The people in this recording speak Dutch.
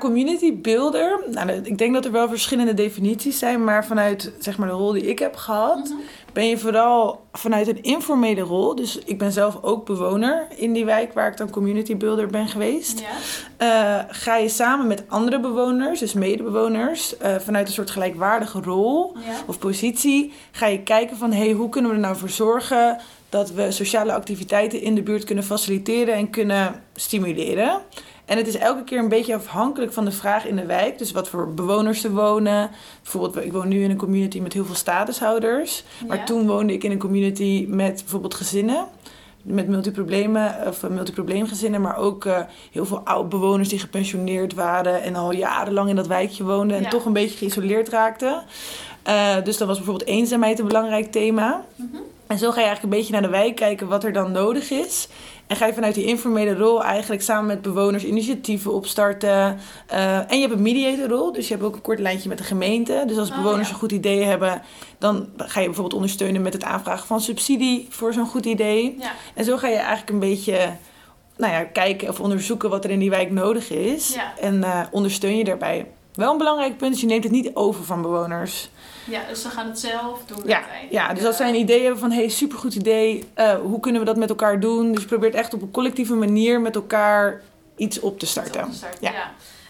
Community builder, nou, ik denk dat er wel verschillende definities zijn, maar vanuit zeg maar, de rol die ik heb gehad, Mhm. ben je vooral vanuit een informele rol. Dus ik ben zelf ook bewoner in die wijk waar ik dan community builder ben geweest. Eh, ga je samen met andere bewoners, dus medebewoners, eh, vanuit een soort gelijkwaardige rol of positie, ga je kijken van hey, hoe kunnen we er nou voor zorgen dat we sociale activiteiten in de buurt kunnen faciliteren en kunnen stimuleren. En het is elke keer een beetje afhankelijk van de vraag in de wijk. Dus wat voor bewoners er wonen. Bijvoorbeeld, ik woon nu in een community met heel veel statushouders. Maar Ja. toen woonde ik in een community met bijvoorbeeld gezinnen. Met multiproblemen, of eh, multiprobleemgezinnen, maar ook eh, heel veel oud bewoners die gepensioneerd waren en al jarenlang in dat wijkje woonden en Ja. toch een beetje geïsoleerd raakten. Eh, dus dan was bijvoorbeeld eenzaamheid een belangrijk thema. Mhm. En zo ga je eigenlijk een beetje naar de wijk kijken wat er dan nodig is. En ga je vanuit die informele rol eigenlijk samen met bewoners initiatieven opstarten. Eh, en je hebt een mediatorrol, dus je hebt ook een kort lijntje met de gemeente. Dus als Oh, bewoners ja. een goed idee hebben, dan ga je bijvoorbeeld ondersteunen met het aanvragen van subsidie voor zo'n goed idee. Ja. En zo ga je eigenlijk een beetje nou ja, kijken of onderzoeken wat er in die wijk nodig is. Ja. En eh, ondersteun je daarbij. Wel een belangrijk punt is, je neemt het niet over van bewoners. ja, dus ze gaan het zelf doen. Ja, ja, dus als zij een idee hebben van, hey, supergoed idee, eh, hoe kunnen we dat met elkaar doen? Dus je probeert echt op een collectieve manier met elkaar iets op te starten. op te starten, Ja. ja.